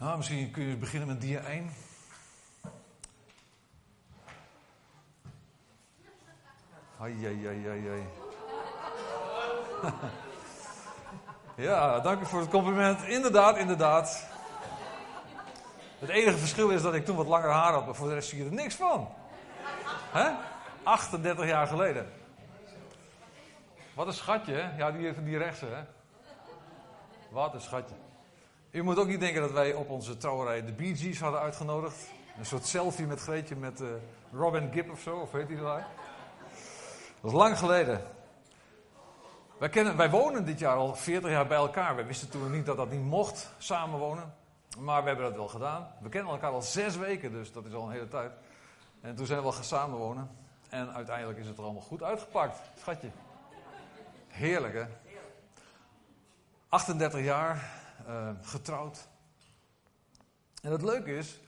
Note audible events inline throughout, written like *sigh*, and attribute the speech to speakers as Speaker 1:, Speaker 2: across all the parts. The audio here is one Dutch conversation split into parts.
Speaker 1: Nou, misschien kun je beginnen met dia 1. Ai, ai, ai, ai, *laughs* ja, dank u voor het compliment. Inderdaad, inderdaad. Het enige verschil is dat ik toen wat langer haar had, maar voor de rest zie je er niks van. Hè? 38 jaar geleden. Wat een schatje? Ja, die, die rechtse, hè? Wat een schatje. U moet ook niet denken dat wij op onze trouwerij de Bee Gees hadden uitgenodigd. Een soort selfie met Greetje met uh, Robin Gibb of zo, of weet hij dat? Dat is lang geleden. Wij, kennen, wij wonen dit jaar al 40 jaar bij elkaar. We wisten toen niet dat dat niet mocht, samenwonen. Maar we hebben dat wel gedaan. We kennen elkaar al zes weken, dus dat is al een hele tijd. En toen zijn we wel gaan samenwonen. En uiteindelijk is het er allemaal goed uitgepakt, schatje. Heerlijk, hè? 38 jaar, uh, getrouwd. En het leuke is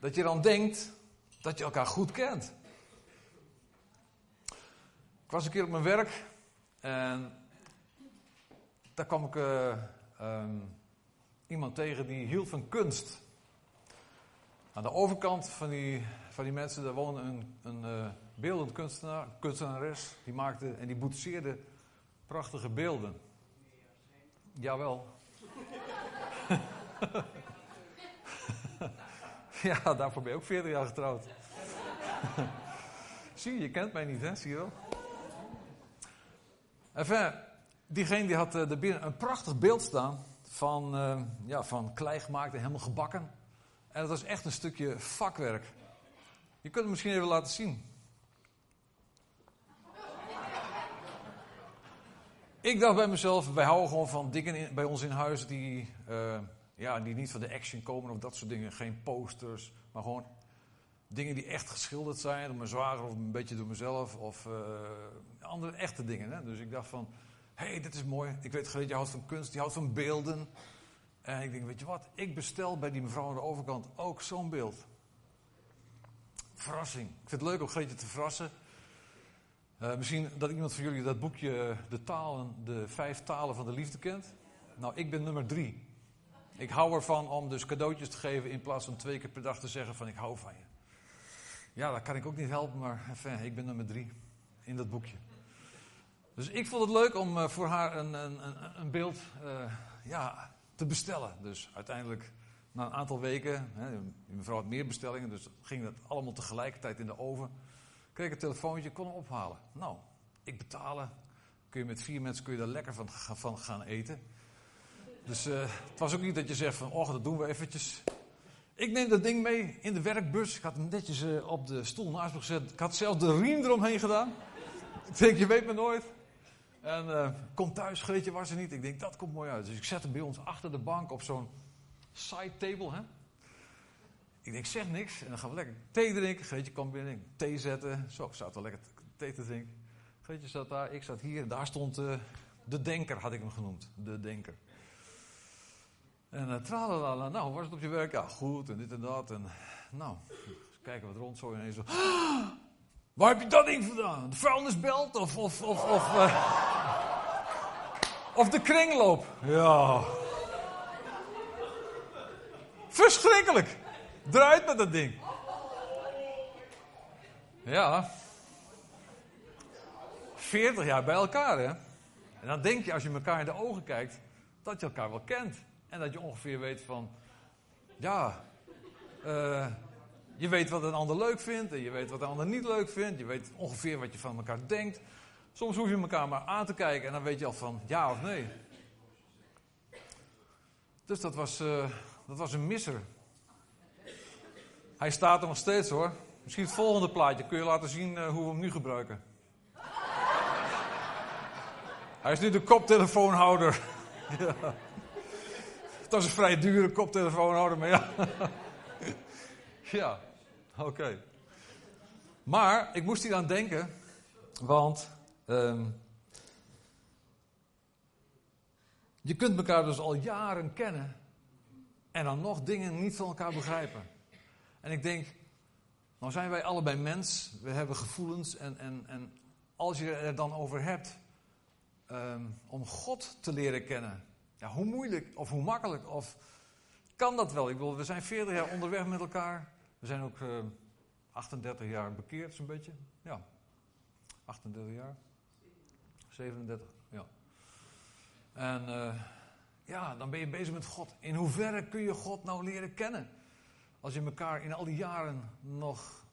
Speaker 1: dat je dan denkt dat je elkaar goed kent. Ik was een keer op mijn werk en daar kwam ik uh, um, iemand tegen die hield van kunst. Aan de overkant van die, van die mensen, daar woonde een, een uh, beeldend kunstenaar, kunstenares. Die maakte en die boetseerde prachtige beelden. Jawel. *laughs* ja, daarvoor ben je ook 40 jaar getrouwd. *laughs* Zie je, kent mij niet, hè? Zie je wel? Enfin, diegene die had er binnen een prachtig beeld staan van, uh, ja, van klei gemaakt en helemaal gebakken. En dat was echt een stukje vakwerk. Je kunt het misschien even laten zien. Ik dacht bij mezelf, wij houden gewoon van dingen in, bij ons in huis die, uh, ja, die niet van de action komen of dat soort dingen. Geen posters, maar gewoon dingen die echt geschilderd zijn door mijn zwager of een beetje door mezelf. Of uh, andere echte dingen. Hè? Dus ik dacht van, hé, hey, dit is mooi. Ik weet dat je houdt van kunst, die houdt van beelden. En ik denk, weet je wat, ik bestel bij die mevrouw aan de overkant ook zo'n beeld. Verrassing. Ik vind het leuk om Greetje te verrassen. Uh, misschien dat iemand van jullie dat boekje, de talen, de vijf talen van de liefde kent. Nou, ik ben nummer drie. Ik hou ervan om dus cadeautjes te geven in plaats van twee keer per dag te zeggen van ik hou van je. Ja, dat kan ik ook niet helpen, maar ik ben nummer drie in dat boekje. Dus ik vond het leuk om uh, voor haar een, een, een, beeld uh, ja, te bestellen. Dus uiteindelijk, na een aantal weken, hè, mevrouw had meer bestellingen, dus ging dat allemaal tegelijkertijd in de oven. Kreeg ik een telefoontje, kon hem ophalen. Nou, ik betalen. Kun je met vier mensen kun je daar lekker van gaan eten. Dus uh, het was ook niet dat je zegt van, oh, dat doen we eventjes. Ik neem dat ding mee in de werkbus. Ik had hem netjes uh, op de stoel naast me gezet. Ik had zelfs de riem eromheen gedaan. ik denk, je weet me nooit. En uh, kom thuis, Greetje was er niet. Ik denk, dat komt mooi uit. Dus ik zet hem bij ons achter de bank op zo'n side table. Hè? Ik denk, zeg niks. En dan gaan we lekker thee drinken. Greetje kwam binnen, thee zetten. Zo, ik zat wel lekker thee te drinken. Greetje zat daar, ik zat hier. Daar stond de denker, had ik hem genoemd. De denker. En uh, tralala, nou, was het op je werk? Ja, goed, en dit en dat. En nou, kijken wat rond zo ineens zo. *gasps* Waar heb je dat ding vandaan? De vuilnisbelt of, of, of, of, uh, of de kringloop? Ja. Verschrikkelijk. Draait met dat ding. Ja. 40 jaar bij elkaar, hè? En dan denk je, als je elkaar in de ogen kijkt, dat je elkaar wel kent. En dat je ongeveer weet van, ja, uh, je weet wat een ander leuk vindt en je weet wat een ander niet leuk vindt. Je weet ongeveer wat je van elkaar denkt. Soms hoef je elkaar maar aan te kijken en dan weet je al van ja of nee. Dus dat was, uh, dat was een misser. Hij staat er nog steeds hoor. Misschien het volgende plaatje kun je laten zien uh, hoe we hem nu gebruiken. Hij is nu de koptelefoonhouder. *laughs* ja. Het was een vrij dure koptelefoonhouder, maar ja. *laughs* ja, oké. Maar ik moest hier aan denken, want um, je kunt elkaar dus al jaren kennen en dan nog dingen niet van elkaar begrijpen. En ik denk, nou zijn wij allebei mens, we hebben gevoelens en, en, en als je er dan over hebt um, om God te leren kennen, ja, hoe moeilijk of hoe makkelijk of kan dat wel. Ik bedoel, we zijn 40 jaar onderweg met elkaar. We zijn ook uh, 38 jaar bekeerd, zo'n beetje. Ja, 38 jaar. 37, ja. En uh, ja, dan ben je bezig met God. In hoeverre kun je God nou leren kennen? Als je elkaar in al die jaren nog,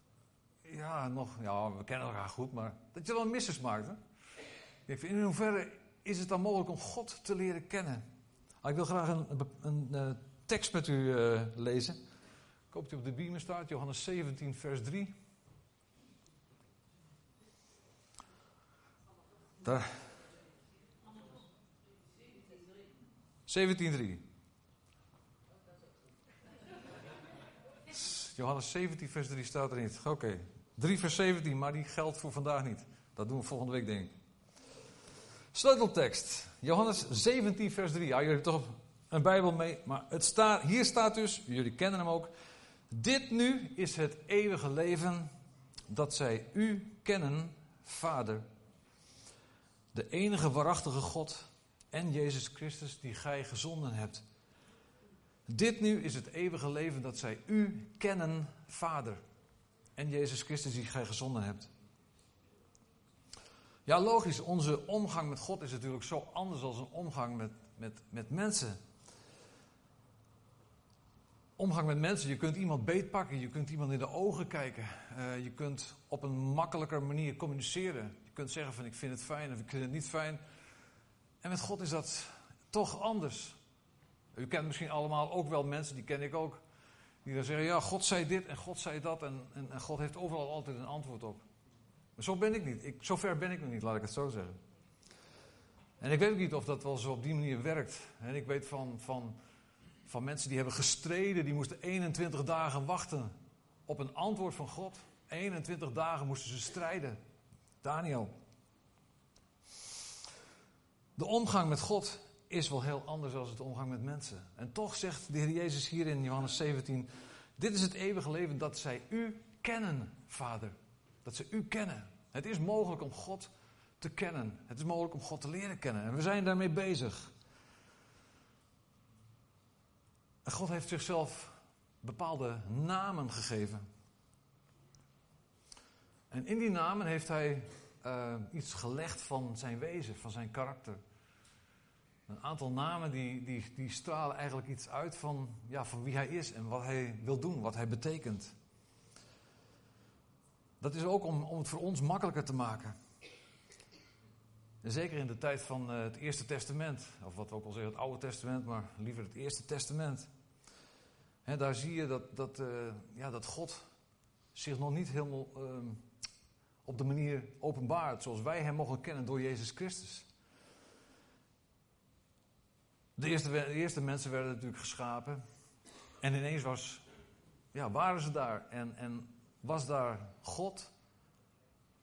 Speaker 1: ja, nog, ja, we kennen elkaar goed, maar dat je dan missers maakt. Hè? In hoeverre is het dan mogelijk om God te leren kennen? Ah, ik wil graag een, een, uh, tekst met u uh, lezen. Ik hoop dat die op de beamer staat, Johannes 17, vers 3. Daar. 17.3. Johannes 17, vers 3 staat er niet. Oké, okay. 3 vers 17, maar die geldt voor vandaag niet. Dat doen we volgende week, denk ik. Sleuteltekst. Johannes 17, vers 3. Ja, jullie hebben toch een Bijbel mee. Maar het staat, hier staat dus, jullie kennen hem ook. Dit nu is het eeuwige leven dat zij u kennen, Vader. De enige waarachtige God en Jezus Christus die gij gezonden hebt. Dit nu is het eeuwige leven dat zij u kennen, Vader. En Jezus Christus die gij gezonden hebt. Ja, logisch, onze omgang met God is natuurlijk zo anders dan een omgang met, met, met mensen. Omgang met mensen, je kunt iemand beetpakken, je kunt iemand in de ogen kijken. Uh, je kunt op een makkelijker manier communiceren. Je kunt zeggen van ik vind het fijn of ik vind het niet fijn. En met God is dat toch anders. U kent misschien allemaal ook wel mensen, die ken ik ook, die dan zeggen, ja, God zei dit en God zei dat en, en God heeft overal altijd een antwoord op. Maar zo ben ik niet. Ik, zo ver ben ik nog niet, laat ik het zo zeggen. En ik weet ook niet of dat wel zo op die manier werkt. En ik weet van, van, van mensen die hebben gestreden, die moesten 21 dagen wachten op een antwoord van God. 21 dagen moesten ze strijden. Daniel. De omgang met God is wel heel anders dan het omgang met mensen. En toch zegt de Heer Jezus hier in Johannes 17: Dit is het eeuwige leven dat zij u kennen, Vader. Dat ze u kennen. Het is mogelijk om God te kennen. Het is mogelijk om God te leren kennen. En we zijn daarmee bezig. En God heeft zichzelf bepaalde namen gegeven. En in die namen heeft hij uh, iets gelegd van zijn wezen, van zijn karakter. Een aantal namen die, die, die stralen eigenlijk iets uit van, ja, van wie hij is en wat hij wil doen, wat hij betekent. Dat is ook om, om het voor ons makkelijker te maken. En zeker in de tijd van uh, het Eerste Testament, of wat we ook al zeggen, het Oude Testament, maar liever het Eerste Testament. Daar zie je dat, dat, uh, ja, dat God zich nog niet helemaal uh, op de manier openbaart zoals wij hem mogen kennen door Jezus Christus. De eerste, de eerste mensen werden natuurlijk geschapen. En ineens was, ja, waren ze daar. En, en was daar God.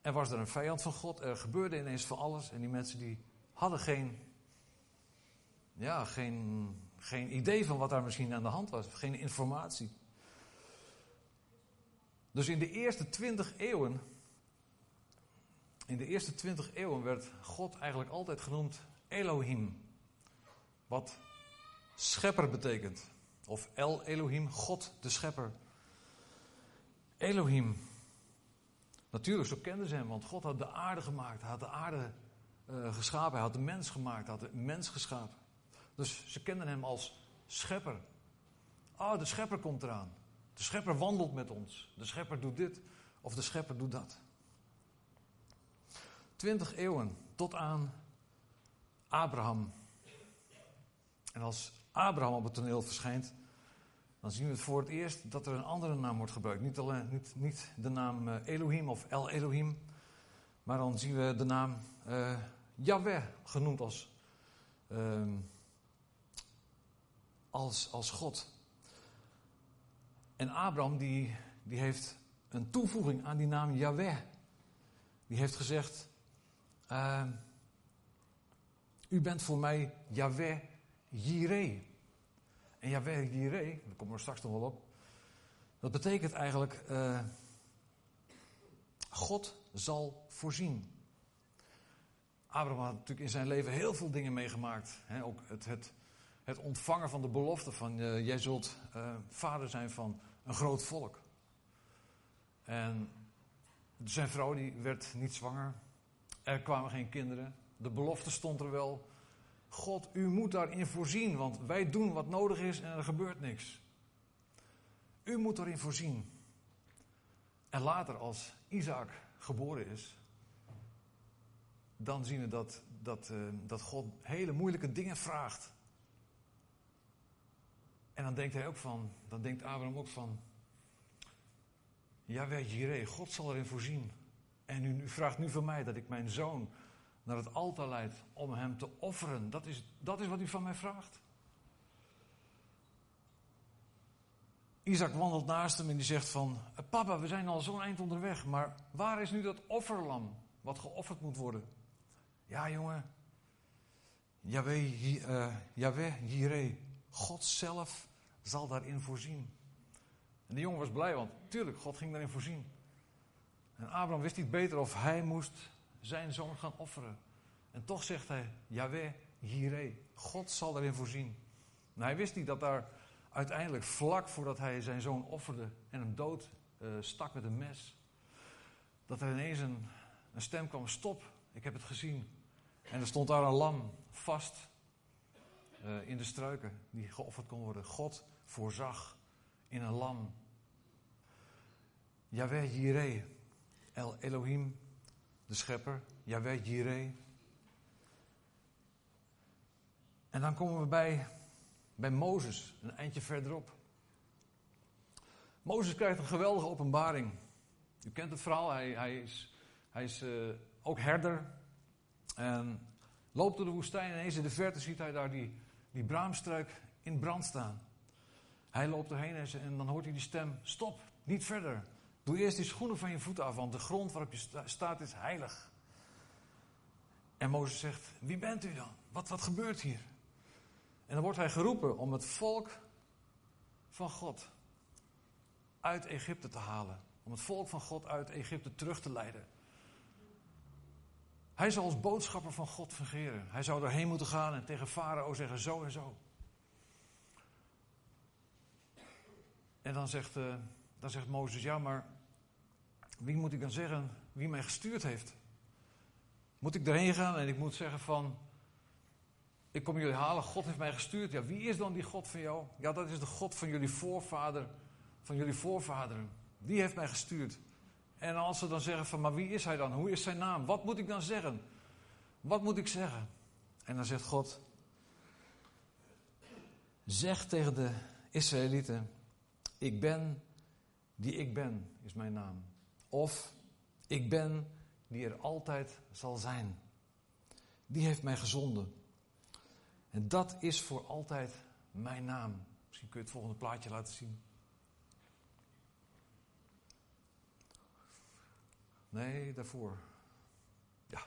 Speaker 1: En was er een vijand van God. Er gebeurde ineens van alles. En die mensen die hadden geen, ja, geen, geen idee van wat daar misschien aan de hand was. Geen informatie. Dus in de eerste twintig eeuwen. In de eerste twintig eeuwen werd God eigenlijk altijd genoemd Elohim. Wat schepper betekent. Of El Elohim, God de schepper. Elohim. Natuurlijk, zo kenden ze hem, want God had de aarde gemaakt. Hij had de aarde uh, geschapen. Hij had de mens gemaakt. Hij had de mens geschapen. Dus ze kenden hem als schepper. Oh, de schepper komt eraan. De schepper wandelt met ons. De schepper doet dit of de schepper doet dat. Twintig eeuwen tot aan Abraham. En als Abraham op het toneel verschijnt, dan zien we het voor het eerst dat er een andere naam wordt gebruikt. Niet, alleen, niet, niet de naam eh, Elohim of El Elohim, maar dan zien we de naam uh, Yahweh genoemd als, uh, als, als God. En Abraham die, die heeft een toevoeging aan die naam Yahweh. Die heeft gezegd, uh, u bent voor mij Yahweh Jireh. En Yahweh Jireh, daar komen we straks nog wel op. Dat betekent eigenlijk, uh, God zal voorzien. Abraham had natuurlijk in zijn leven heel veel dingen meegemaakt. Hè? Ook het, het, het ontvangen van de belofte van uh, jij zult uh, vader zijn van een groot volk. En zijn vrouw die werd niet zwanger. Er kwamen geen kinderen. De belofte stond er wel. God, u moet daarin voorzien, want wij doen wat nodig is en er gebeurt niks. U moet daarin voorzien. En later, als Isaac geboren is, dan zien we dat, dat, uh, dat God hele moeilijke dingen vraagt. En dan denkt hij ook van, dan denkt Abraham ook van, ja, weet je, God zal erin voorzien. En u vraagt nu van mij dat ik mijn zoon naar het altaar leid om hem te offeren. Dat is, dat is wat u van mij vraagt. Isaac wandelt naast hem en die zegt van... Papa, we zijn al zo'n eind onderweg, maar waar is nu dat offerlam wat geofferd moet worden? Ja, jongen. Yahweh, uh, Jireh, God zelf zal daarin voorzien. En de jongen was blij, want tuurlijk, God ging daarin voorzien. En Abraham wist niet beter of hij moest zijn zoon gaan offeren. En toch zegt hij, Yahweh, Jireh, God zal daarin voorzien. En hij wist niet dat daar uiteindelijk, vlak voordat hij zijn zoon offerde en hem dood uh, stak met een mes, dat er ineens een, een stem kwam, stop, ik heb het gezien. En er stond daar een lam vast uh, in de struiken die geofferd kon worden. God voorzag in een lam. Yahweh Jireh, El Elohim, de schepper, Yahweh Jireh. En dan komen we bij, bij Mozes, een eindje verderop. Mozes krijgt een geweldige openbaring. U kent het verhaal, hij, hij is, hij is uh, ook herder. En loopt door de woestijn en eens in de verte ziet hij daar die, die braamstruik in brand staan. Hij loopt erheen en dan hoort hij die stem: Stop, niet verder. Doe eerst die schoenen van je voeten af, want de grond waarop je staat is heilig. En Mozes zegt: Wie bent u dan? Wat, wat gebeurt hier? En dan wordt hij geroepen om het volk van God uit Egypte te halen. Om het volk van God uit Egypte terug te leiden. Hij zal als boodschapper van God fungeren. Hij zou erheen moeten gaan en tegen Farao zeggen: Zo en zo. En dan zegt, uh, dan zegt Mozes, ja, maar wie moet ik dan zeggen wie mij gestuurd heeft? Moet ik erheen gaan en ik moet zeggen van, ik kom jullie halen, God heeft mij gestuurd. Ja, wie is dan die God van jou? Ja, dat is de God van jullie voorvader, van jullie voorvaderen. Die heeft mij gestuurd. En als ze dan zeggen van, maar wie is hij dan? Hoe is zijn naam? Wat moet ik dan zeggen? Wat moet ik zeggen? En dan zegt God, zeg tegen de Israëlieten, ik ben die ik ben, is mijn naam. Of ik ben die er altijd zal zijn. Die heeft mij gezonden. En dat is voor altijd mijn naam. Misschien kun je het volgende plaatje laten zien. Nee, daarvoor. Ja.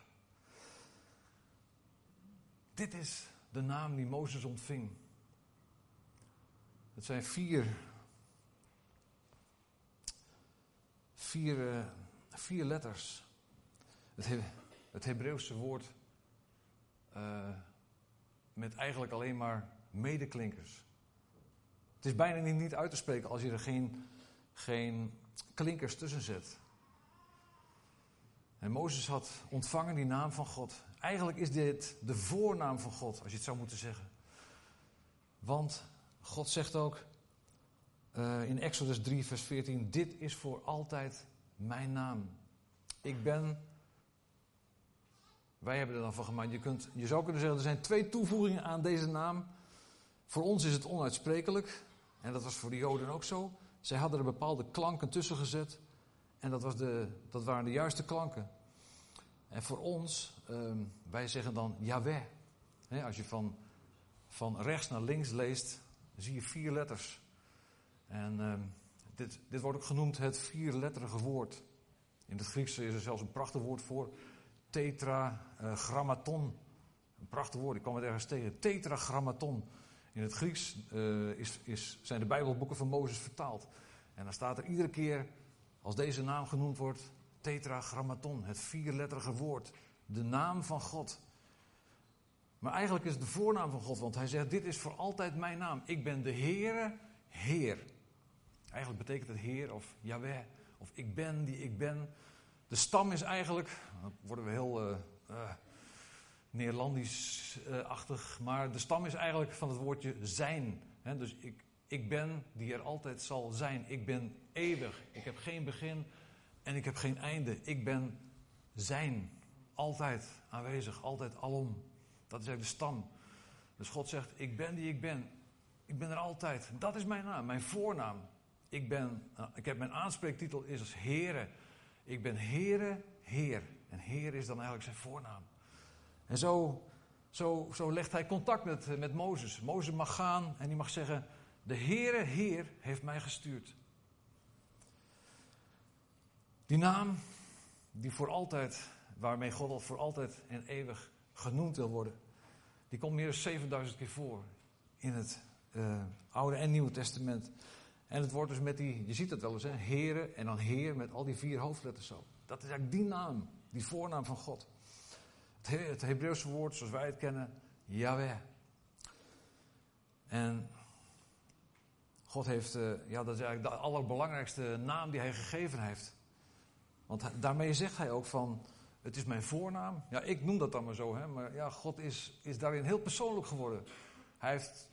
Speaker 1: Dit is de naam die Mozes ontving. Het zijn vier vier, uh, vier letters. Het, He het Hebreeuwse woord uh, met eigenlijk alleen maar medeklinkers. Het is bijna niet, niet uit te spreken als je er geen, geen klinkers tussen zet. En Mozes had ontvangen die naam van God. Eigenlijk is dit de voornaam van God, als je het zou moeten zeggen. Want God zegt ook: uh, in Exodus 3, vers 14: Dit is voor altijd mijn naam. Ik ben. Wij hebben er dan van gemaakt. Je, kunt, je zou kunnen zeggen: er zijn twee toevoegingen aan deze naam. Voor ons is het onuitsprekelijk. En dat was voor de Joden ook zo. Zij hadden er bepaalde klanken tussen gezet. En dat, was de, dat waren de juiste klanken. En voor ons, um, wij zeggen dan Yahweh. als je van, van rechts naar links leest, zie je vier letters. En uh, dit, dit wordt ook genoemd het vierletterige woord. In het Grieks is er zelfs een prachtig woord voor. Tetragrammaton. Een prachtig woord, ik kwam het ergens tegen. Tetragrammaton. In het Grieks uh, is, is, zijn de Bijbelboeken van Mozes vertaald. En dan staat er iedere keer, als deze naam genoemd wordt, Tetragrammaton. Het vierletterige woord. De naam van God. Maar eigenlijk is het de voornaam van God, want hij zegt: Dit is voor altijd mijn naam. Ik ben de Heere, Heer. Eigenlijk betekent het Heer of Yahweh, of ik ben die ik ben. De stam is eigenlijk, dan worden we heel uh, uh, Neerlandisch-achtig, maar de stam is eigenlijk van het woordje zijn. Dus ik, ik ben die er altijd zal zijn. Ik ben eeuwig. Ik heb geen begin en ik heb geen einde. Ik ben zijn. Altijd aanwezig, altijd alom. Dat is eigenlijk de stam. Dus God zegt: Ik ben die ik ben. Ik ben er altijd. Dat is mijn naam, mijn voornaam. Ik, ben, eh, ik heb mijn aanspreektitel is als Heere. Ik ben Heere, Heer. En Heer is dan eigenlijk zijn voornaam. En zo, zo, zo legt hij contact met, eh, met Mozes. Mozes mag gaan en die mag zeggen: De Heere, Heer heeft mij gestuurd. Die naam, die voor altijd, waarmee God al voor altijd en eeuwig genoemd wil worden, die komt meer dan 7000 keer voor in het uh, Oude en Nieuwe Testament. En het wordt dus met die, je ziet het wel eens, hè, heren en dan heer met al die vier hoofdletters zo. Dat is eigenlijk die naam, die voornaam van God. Het, het Hebreeuwse woord zoals wij het kennen, Yahweh. En God heeft, uh, ja, dat is eigenlijk de allerbelangrijkste naam die hij gegeven heeft. Want daarmee zegt hij ook van, het is mijn voornaam. Ja, ik noem dat dan maar zo, hè, maar ja, God is, is daarin heel persoonlijk geworden. Hij heeft,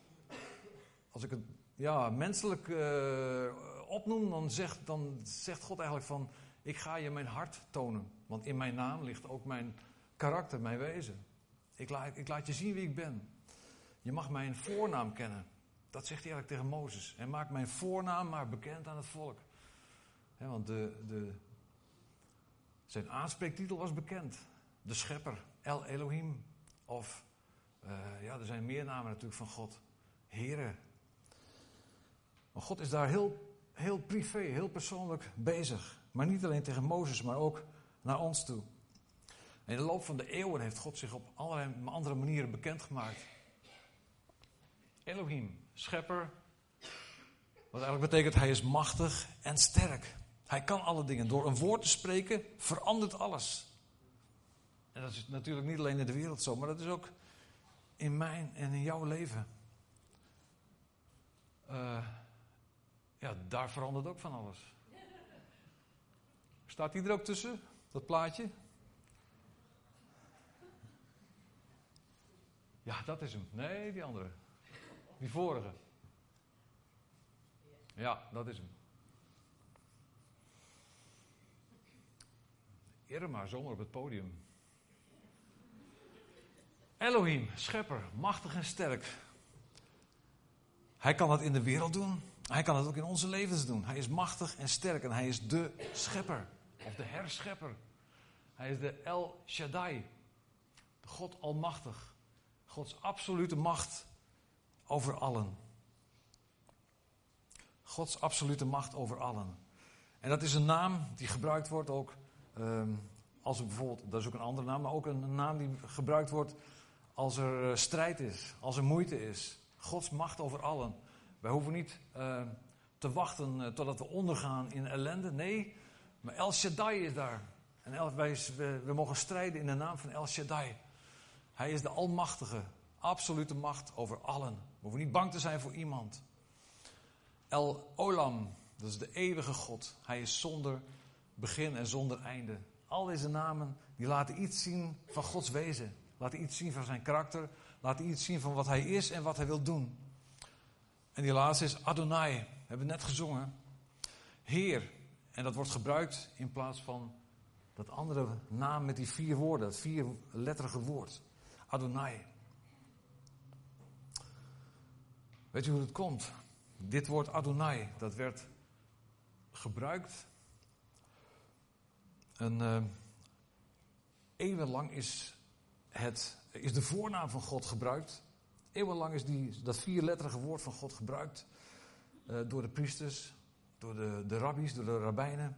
Speaker 1: als ik het ja, menselijk uh, dan zegt, dan zegt God eigenlijk van, ik ga je mijn hart tonen. Want in mijn naam ligt ook mijn karakter, mijn wezen. Ik laat, ik laat je zien wie ik ben. Je mag mijn voornaam kennen. Dat zegt hij eigenlijk tegen Mozes. En maak mijn voornaam maar bekend aan het volk. want de, de, zijn aanspreektitel was bekend. De schepper, El Elohim. Of, uh, ja, er zijn meer namen natuurlijk van God. Here. Maar God is daar heel, heel privé, heel persoonlijk bezig. Maar niet alleen tegen Mozes, maar ook naar ons toe. in de loop van de eeuwen heeft God zich op allerlei andere manieren bekendgemaakt. Elohim, schepper. Wat eigenlijk betekent, hij is machtig en sterk. Hij kan alle dingen. Door een woord te spreken verandert alles. En dat is natuurlijk niet alleen in de wereld zo, maar dat is ook in mijn en in jouw leven. Uh, ja, daar verandert ook van alles. Staat die er ook tussen, dat plaatje? Ja, dat is hem. Nee, die andere. Die vorige. Ja, dat is hem. Irma, zomaar op het podium. Elohim, schepper, machtig en sterk. Hij kan dat in de wereld doen. Hij kan het ook in onze levens doen. Hij is machtig en sterk en hij is de schepper. Of de herschepper. Hij is de El Shaddai. De God Almachtig. Gods absolute macht over allen. Gods absolute macht over allen. En dat is een naam die gebruikt wordt ook um, als er bijvoorbeeld, dat is ook een andere naam, maar ook een naam die gebruikt wordt als er uh, strijd is, als er moeite is. Gods macht over allen. Wij hoeven niet uh, te wachten uh, totdat we ondergaan in ellende. Nee, maar El Shaddai is daar. En wij, we, we, mogen strijden in de naam van El Shaddai. Hij is de Almachtige, absolute macht over allen. We hoeven niet bang te zijn voor iemand. El Olam, dat is de eeuwige God. Hij is zonder begin en zonder einde. Al deze namen die laten iets zien van Gods wezen. Laten iets zien van zijn karakter. Laten iets zien van wat hij is en wat hij wil doen. En die laatste is Adonai. We hebben net gezongen. Heer. En dat wordt gebruikt in plaats van dat andere naam met die vier woorden. Dat vierletterige woord. Adonai. Weet je hoe het komt? Dit woord Adonai, dat werd gebruikt. Een, uh, eeuwenlang is, het, is de voornaam van God gebruikt. Eeuwenlang is die, dat vierletterige woord van God gebruikt uh, door de priesters, door de, de rabbies, door de rabbijnen.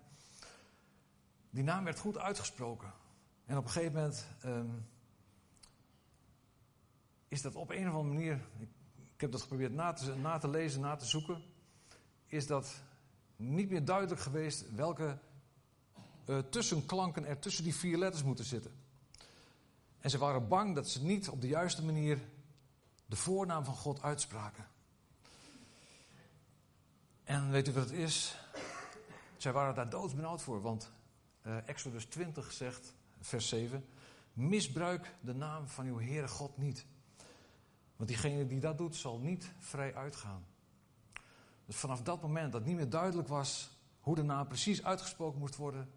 Speaker 1: Die naam werd goed uitgesproken. En op een gegeven moment um, is dat op een of andere manier, ik, ik heb dat geprobeerd na te, na te lezen, na te zoeken, is dat niet meer duidelijk geweest welke uh, tussenklanken er tussen die vier letters moeten zitten. En ze waren bang dat ze niet op de juiste manier de voornaam van God uitspraken. En weet u wat het is? Zij waren daar doodsbenauwd voor, want uh, Exodus 20 zegt, vers 7, misbruik de naam van uw Heere God niet. Want diegene die dat doet, zal niet vrij uitgaan. Dus vanaf dat moment dat niet meer duidelijk was hoe de naam precies uitgesproken moest worden,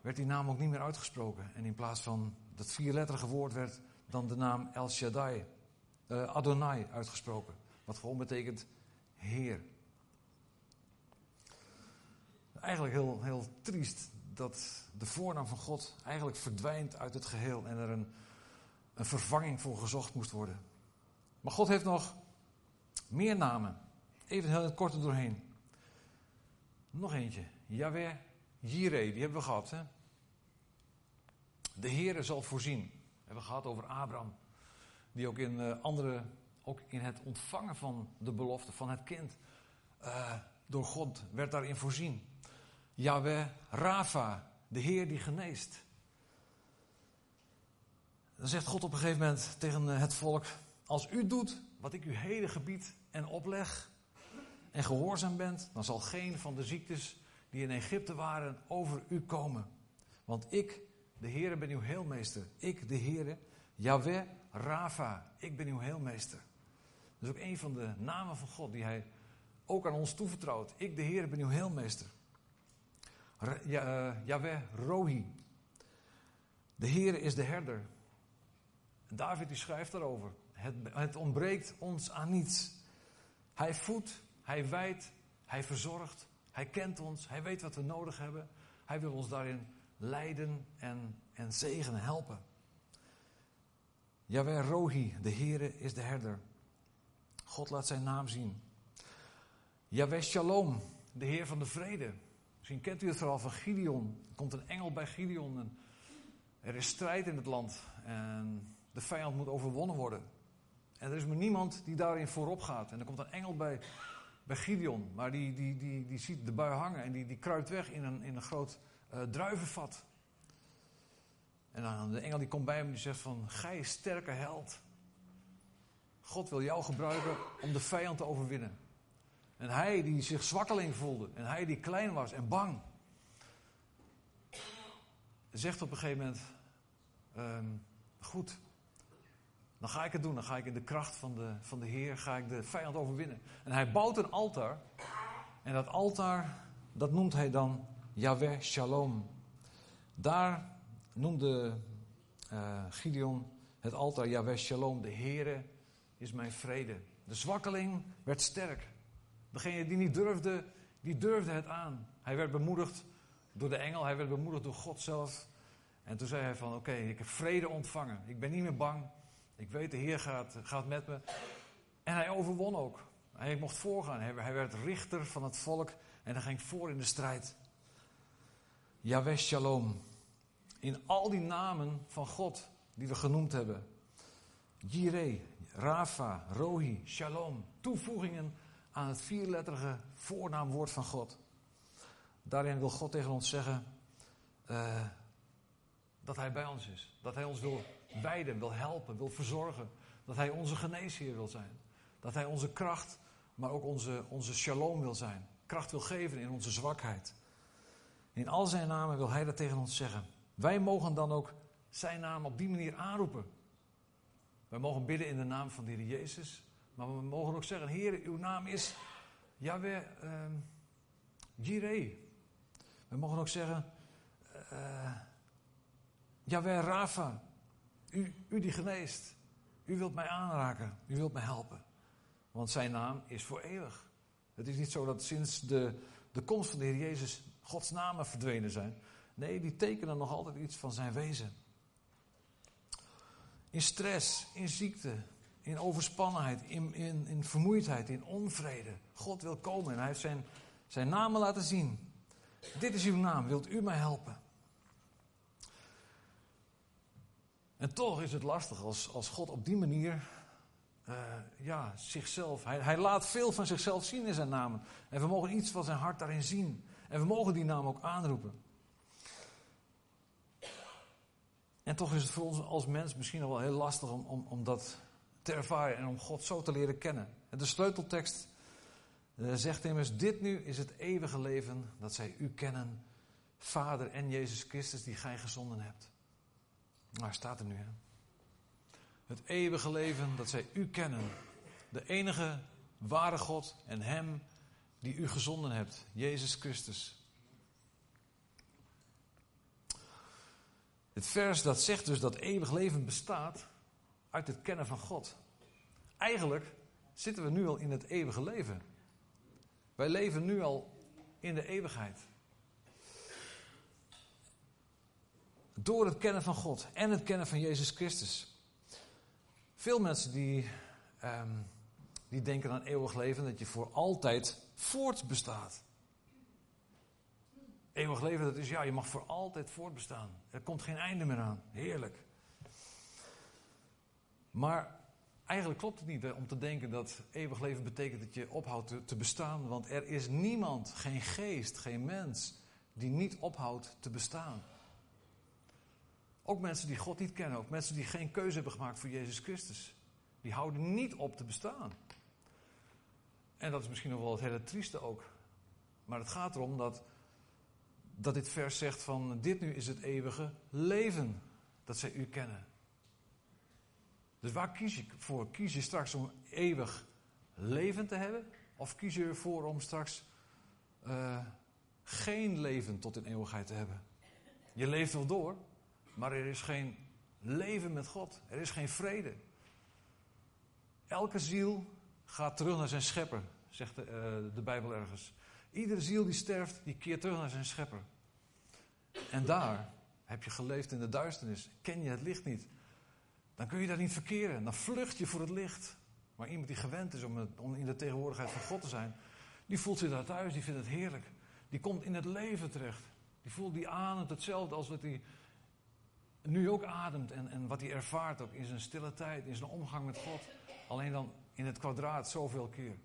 Speaker 1: werd die naam ook niet meer uitgesproken. En in plaats van dat vierletterige woord werd dan de naam El Shaddai, uh, Adonai uitgesproken. Wat gewoon betekent Heer. Eigenlijk heel, heel triest dat de voornaam van God eigenlijk verdwijnt uit het geheel en er een, een vervanging voor gezocht moest worden. Maar God heeft nog meer namen. Even heel het korte doorheen. Nog eentje. Yahweh Jireh, die hebben we gehad. Hè? De Heere zal voorzien. We hebben gehad over Abraham. Die ook in uh, andere, ook in het ontvangen van de belofte van het kind. Uh, door God werd daarin voorzien. Yahweh Rafa, de Heer die geneest. Dan zegt God op een gegeven moment tegen eh, het volk: Als u doet wat ik u heden gebied en opleg, en gehoorzaam bent, dan zal geen van de ziektes die in Egypte waren over u komen. Want ik, de Heere, ben uw heelmeester. Ik, de Heere, Yahweh Rafa, ik ben uw heelmeester. Dat is ook een van de namen van God die hij ook aan ons toevertrouwt. Ik, de Heere, ben uw heelmeester. Ja, uh, Rohi. De Heere is de herder. David die schrijft daarover. Het, het ontbreekt ons aan niets. Hij voedt, hij wijdt, hij verzorgt, hij kent ons, hij weet wat we nodig hebben. Hij wil ons daarin leiden en, en zegenen, helpen. Yahweh Rohi, de Heere is de herder. God laat zijn naam zien. Yahweh Shalom, de Heer van de vrede. Misschien kent u het verhaal van Gideon. Er komt een engel bij Gideon en er is strijd in het land. En de vijand moet overwonnen worden. En er is maar niemand die daarin voorop gaat. En er komt een engel bij bij Gideon. Maar die, die, die, die ziet de bui hangen en die, die kruipt weg in een, in een groot uh, druivenvat. En dan de engel die komt bij hem en die zegt van, gij sterke held. God wil jou gebruiken om de vijand te overwinnen. En hij die zich zwakkeling voelde en hij die klein was en bang. Zegt op een gegeven moment, um, goed, dan ga ik het doen. Dan ga ik in de kracht van de, van de Heer ga ik de vijand overwinnen. En hij bouwt een altaar. En dat altaar, dat noemt hij dan Yahweh Shalom. Daar noemde uh, Gideon het altaar Yahweh Shalom. De Heere is mijn vrede. De zwakkeling werd sterk. Degene die niet durfde, die durfde het aan. Hij werd bemoedigd door de engel. Hij werd bemoedigd door God zelf. En toen zei hij van oké, ik heb vrede ontvangen. Ik ben niet meer bang. Ik weet, de Heer gaat, gaat met me. En hij overwon ook. Hij mocht voorgaan. Hij werd richter van het volk en hij ging voor in de strijd. Yahweh Shalom. In al die namen van God die we genoemd hebben. Jireh, Rafa, Rohi, Shalom. Toevoegingen aan het vierletterige voornaamwoord van God. Daarin wil God tegen ons zeggen uh, dat Hij bij ons is. Dat Hij ons wil wijden, wil helpen, wil verzorgen. Dat Hij onze geneesheer wil zijn. Dat Hij onze kracht, maar ook onze, onze shalom wil zijn. Kracht wil geven in onze zwakheid. In al zijn namen wil Hij dat tegen ons zeggen. Wij mogen dan ook zijn naam op die manier aanroepen. Wij mogen bidden in de naam van de Heer Jezus. Maar we mogen ook zeggen, Heer, uw naam is Yahweh uh, Jireh. We mogen ook zeggen, uh, Yahweh Rafa. U, u die geneest. U wilt mij aanraken. U wilt mij helpen. Want zijn naam is voor eeuwig. Het is niet zo dat sinds de, de komst van de Heer Jezus Gods namen verdwenen zijn. Nee, die tekenen nog altijd iets van zijn wezen. In stress, in ziekte, in overspannenheid, in, in, in vermoeidheid, in onvrede. God wil komen en hij heeft zijn, zijn namen laten zien. Dit is uw naam, wilt u mij helpen? En toch is het lastig als, als God op die manier uh, ja, zichzelf. Hij, hij laat veel van zichzelf zien in zijn namen. En we mogen iets van zijn hart daarin zien. En we mogen die naam ook aanroepen. En toch is het voor ons als mens misschien nog wel heel lastig om, om, om dat te ervaren en om God zo te leren kennen. En de sleuteltekst uh, zegt immers: Dit nu is het eeuwige leven dat zij u kennen, Vader en Jezus Christus, die gij gezonden hebt. Nou, staat er nu. Hè? Het eeuwige leven dat zij u kennen, de enige ware God en Hem die u gezonden hebt, Jezus Christus. Het vers dat zegt dus dat eeuwig leven bestaat uit het kennen van God. Eigenlijk zitten we nu al in het eeuwige leven. Wij leven nu al in de eeuwigheid. Door het kennen van God en het kennen van Jezus Christus. Veel mensen die, um, die denken aan eeuwig leven dat je voor altijd voortbestaat. Eeuwig leven, dat is ja, je mag voor altijd voortbestaan. Er komt geen einde meer aan. Heerlijk. Maar eigenlijk klopt het niet om te denken dat eeuwig leven betekent dat je ophoudt te, te, bestaan. Want er is niemand, geen geest, geen mens, die niet ophoudt te bestaan. Ook mensen die God niet kennen, ook mensen die geen keuze hebben gemaakt voor Jezus Christus. Die houden niet op te bestaan. En dat is misschien nog wel het hele trieste ook. Maar het gaat erom dat, dat dit vers zegt van dit nu is het eeuwige leven dat zij u kennen. Dus waar kies je voor? Kies je straks om eeuwig leven te hebben? Of kies je ervoor om straks uh, geen leven tot in eeuwigheid te hebben? Je leeft wel door, maar er is geen leven met God. Er is geen vrede. Elke ziel gaat terug naar zijn schepper, zegt de, uh, de Bijbel ergens. Iedere ziel die sterft, die keert terug naar zijn schepper. En daar heb je geleefd in de duisternis. Ken je het licht niet. Dan kun je daar niet verkeren. Dan vlucht je voor het licht. Maar iemand die gewend is om, in de tegenwoordigheid van God te zijn, die voelt zich daar thuis, die vindt het heerlijk. Die komt in het leven terecht. Die voelt, die ademt hetzelfde als wat hij nu ook ademt. En, en wat hij ervaart ook in zijn stille tijd, in zijn omgang met God. Alleen dan in het kwadraat zoveel keer.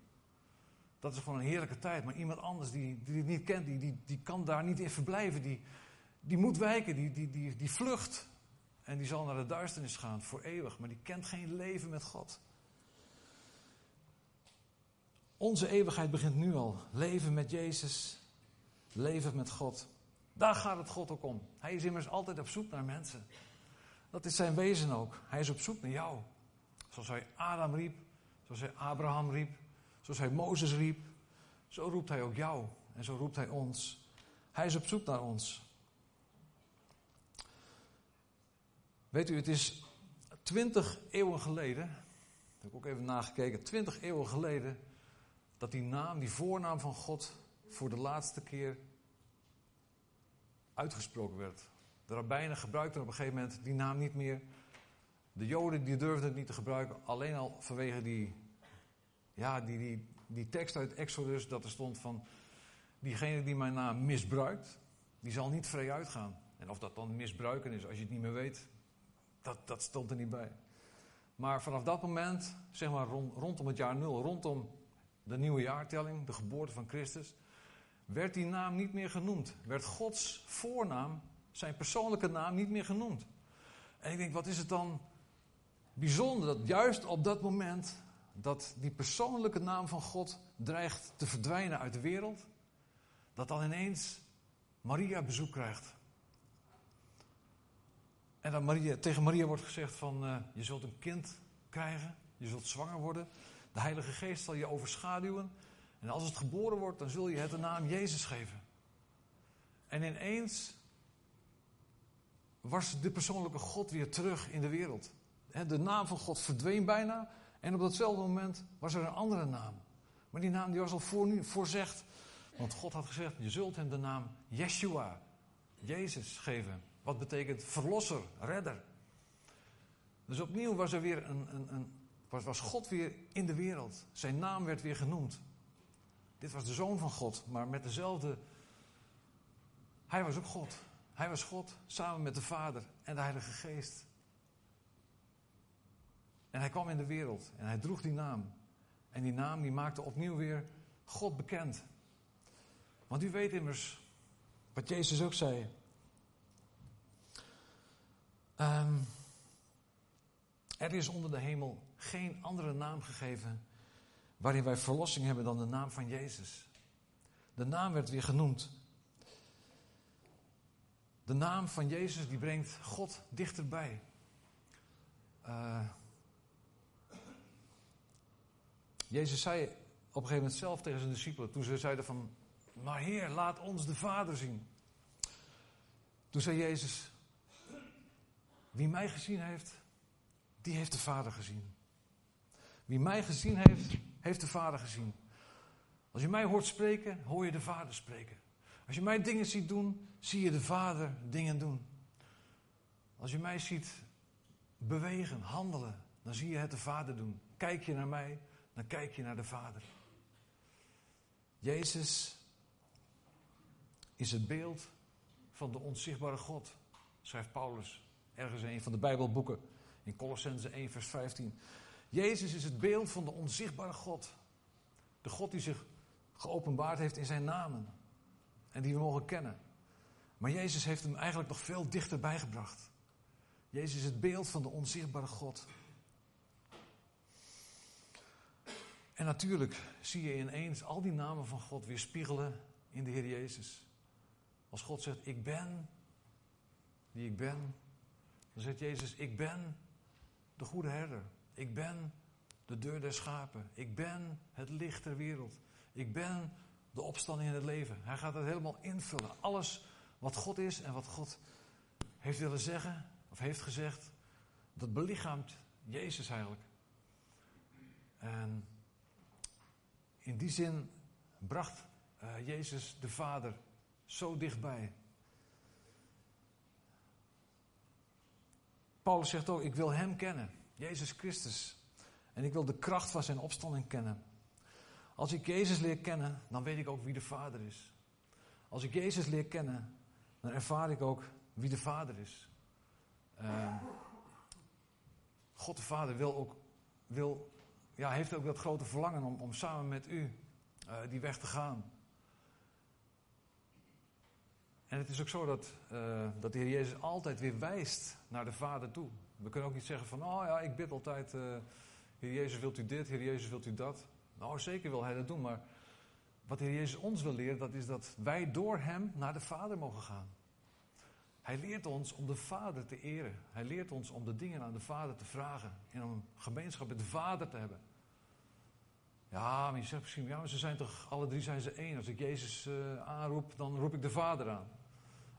Speaker 1: Dat is gewoon een heerlijke tijd. Maar iemand anders die, die het niet kent, die, die, die kan daar niet in verblijven. Die, die moet wijken, die, die, die, die vlucht. En die zal naar de duisternis gaan voor eeuwig. Maar die kent geen leven met God. Onze eeuwigheid begint nu al. Leven met Jezus. Leven met God. Daar gaat het God ook om. Hij is immers altijd op zoek naar mensen. Dat is zijn wezen ook. Hij is op zoek naar jou. Zoals hij Adam riep. Zoals hij Abraham riep. Zoals hij Mozes riep. Zo roept hij ook jou. En zo roept hij ons. Hij is op zoek naar ons. Weet u, het is twintig eeuwen geleden, heb ik ook even nagekeken, twintig eeuwen geleden, dat die naam, die voornaam van God, voor de laatste keer uitgesproken werd. De rabbijnen gebruikten op een gegeven moment die naam niet meer. De Joden die durfden het niet te gebruiken, alleen al vanwege die, ja, die, die, die tekst uit Exodus, dat er stond van, diegene die mijn naam misbruikt, die zal niet vrij uitgaan. En of dat dan misbruiken is, als je het niet meer weet, dat, dat stond er niet bij. Maar vanaf dat moment, zeg maar rond, rondom het jaar nul, rondom de nieuwe jaartelling, de geboorte van Christus, werd die naam niet meer genoemd. Werd Gods voornaam, zijn persoonlijke naam, niet meer genoemd. En ik denk, wat is het dan bijzonder dat juist op dat moment dat die persoonlijke naam van God dreigt te verdwijnen uit de wereld, dat dan ineens Maria bezoek krijgt. En dan Maria, tegen Maria wordt gezegd van, uh, je zult een kind krijgen, je zult zwanger worden. De Heilige Geest zal je overschaduwen. En als het geboren wordt, dan zul je het de naam Jezus geven. En ineens was de persoonlijke God weer terug in de wereld. De naam van God verdween bijna. En op datzelfde moment was er een andere naam. Maar die naam die was al voor, voorzegd. Want God had gezegd, je zult hem de naam Yeshua, Jezus, geven. Wat betekent verlosser, redder. Dus opnieuw was er weer een, een, een was, was God weer in de wereld. Zijn naam werd weer genoemd. Dit was de zoon van God, maar met dezelfde. Hij was ook God. Hij was God samen met de Vader en de Heilige Geest. En hij kwam in de wereld en hij droeg die naam. En die naam die maakte opnieuw weer God bekend. Want u weet immers wat Jezus ook zei. Ehm, er is onder de hemel geen andere naam gegeven waarin wij verlossing hebben dan de naam van Jezus. De naam werd weer genoemd. De naam van Jezus die brengt God dichterbij. Uh, Jezus zei op een gegeven moment zelf tegen zijn discipelen, toen ze zeiden van, maar Heer, laat ons de Vader zien. Toen zei Jezus, wie mij gezien heeft, die heeft de Vader gezien. Wie mij gezien heeft, heeft de Vader gezien. Als je mij hoort spreken, hoor je de Vader spreken. Als je mij dingen ziet doen, zie je de Vader dingen doen. Als je mij ziet bewegen, handelen, dan zie je het de Vader doen. Kijk je naar mij, dan kijk je naar de Vader. Jezus is het beeld van de onzichtbare God, schrijft Paulus ergens in een van de Bijbelboeken, in Colossense 1, vers 15. Jezus is het beeld van de onzichtbare God. De God die zich geopenbaard heeft in zijn namen en die we mogen kennen. Maar Jezus heeft hem eigenlijk nog veel dichterbij gebracht. Jezus is het beeld van de onzichtbare God. En natuurlijk zie je ineens al die namen van God weer spiegelen in de Heer Jezus. Als God zegt, ik ben die ik ben, dan zegt Jezus, ik ben de goede herder. Ik ben de deur der schapen. Ik ben het licht ter wereld. Ik ben de opstanding in het leven. Hij gaat het helemaal invullen. Alles wat God is en wat God heeft willen zeggen, of heeft gezegd, dat belichaamt Jezus eigenlijk. En in die zin bracht uh, Jezus de Vader zo dichtbij. Paulus zegt ook: Ik wil Hem kennen, Jezus Christus. En ik wil de kracht van Zijn opstanding kennen. Als ik Jezus leer kennen, dan weet ik ook wie de Vader is. Als ik Jezus leer kennen, dan ervaar ik ook wie de Vader is. Uh, God de Vader wil ook, wil, ja, heeft ook dat grote verlangen om, om samen met u uh, die weg te gaan. En het is ook zo dat, uh, dat de Heer Jezus altijd weer wijst naar de Vader toe. We kunnen ook niet zeggen van, oh ja, ik bid altijd, uh, Heer Jezus wilt u dit, Heer Jezus wilt u dat. Nou, zeker wil Hij dat doen, maar wat de Heer Jezus ons wil leren, dat is dat wij door Hem naar de Vader mogen gaan. Hij leert ons om de Vader te eren. Hij leert ons om de dingen aan de Vader te vragen. En om gemeenschap met de Vader te hebben. Ja, maar je zegt misschien, ja, maar ze zijn toch, alle drie zijn ze één. Als ik Jezus uh, aanroep, dan roep ik de Vader aan.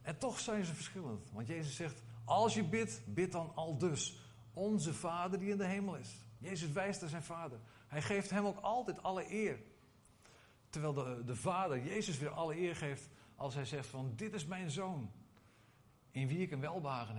Speaker 1: En toch zijn ze verschillend. Want Jezus zegt, als je bidt, bid dan al dus. Onze Vader die in de hemel is. Jezus wijst naar zijn Vader. Hij geeft hem ook altijd alle eer. Terwijl de, de Vader Jezus weer alle eer geeft als hij zegt van, dit is mijn Zoon. In wie ik een welbehagen heb.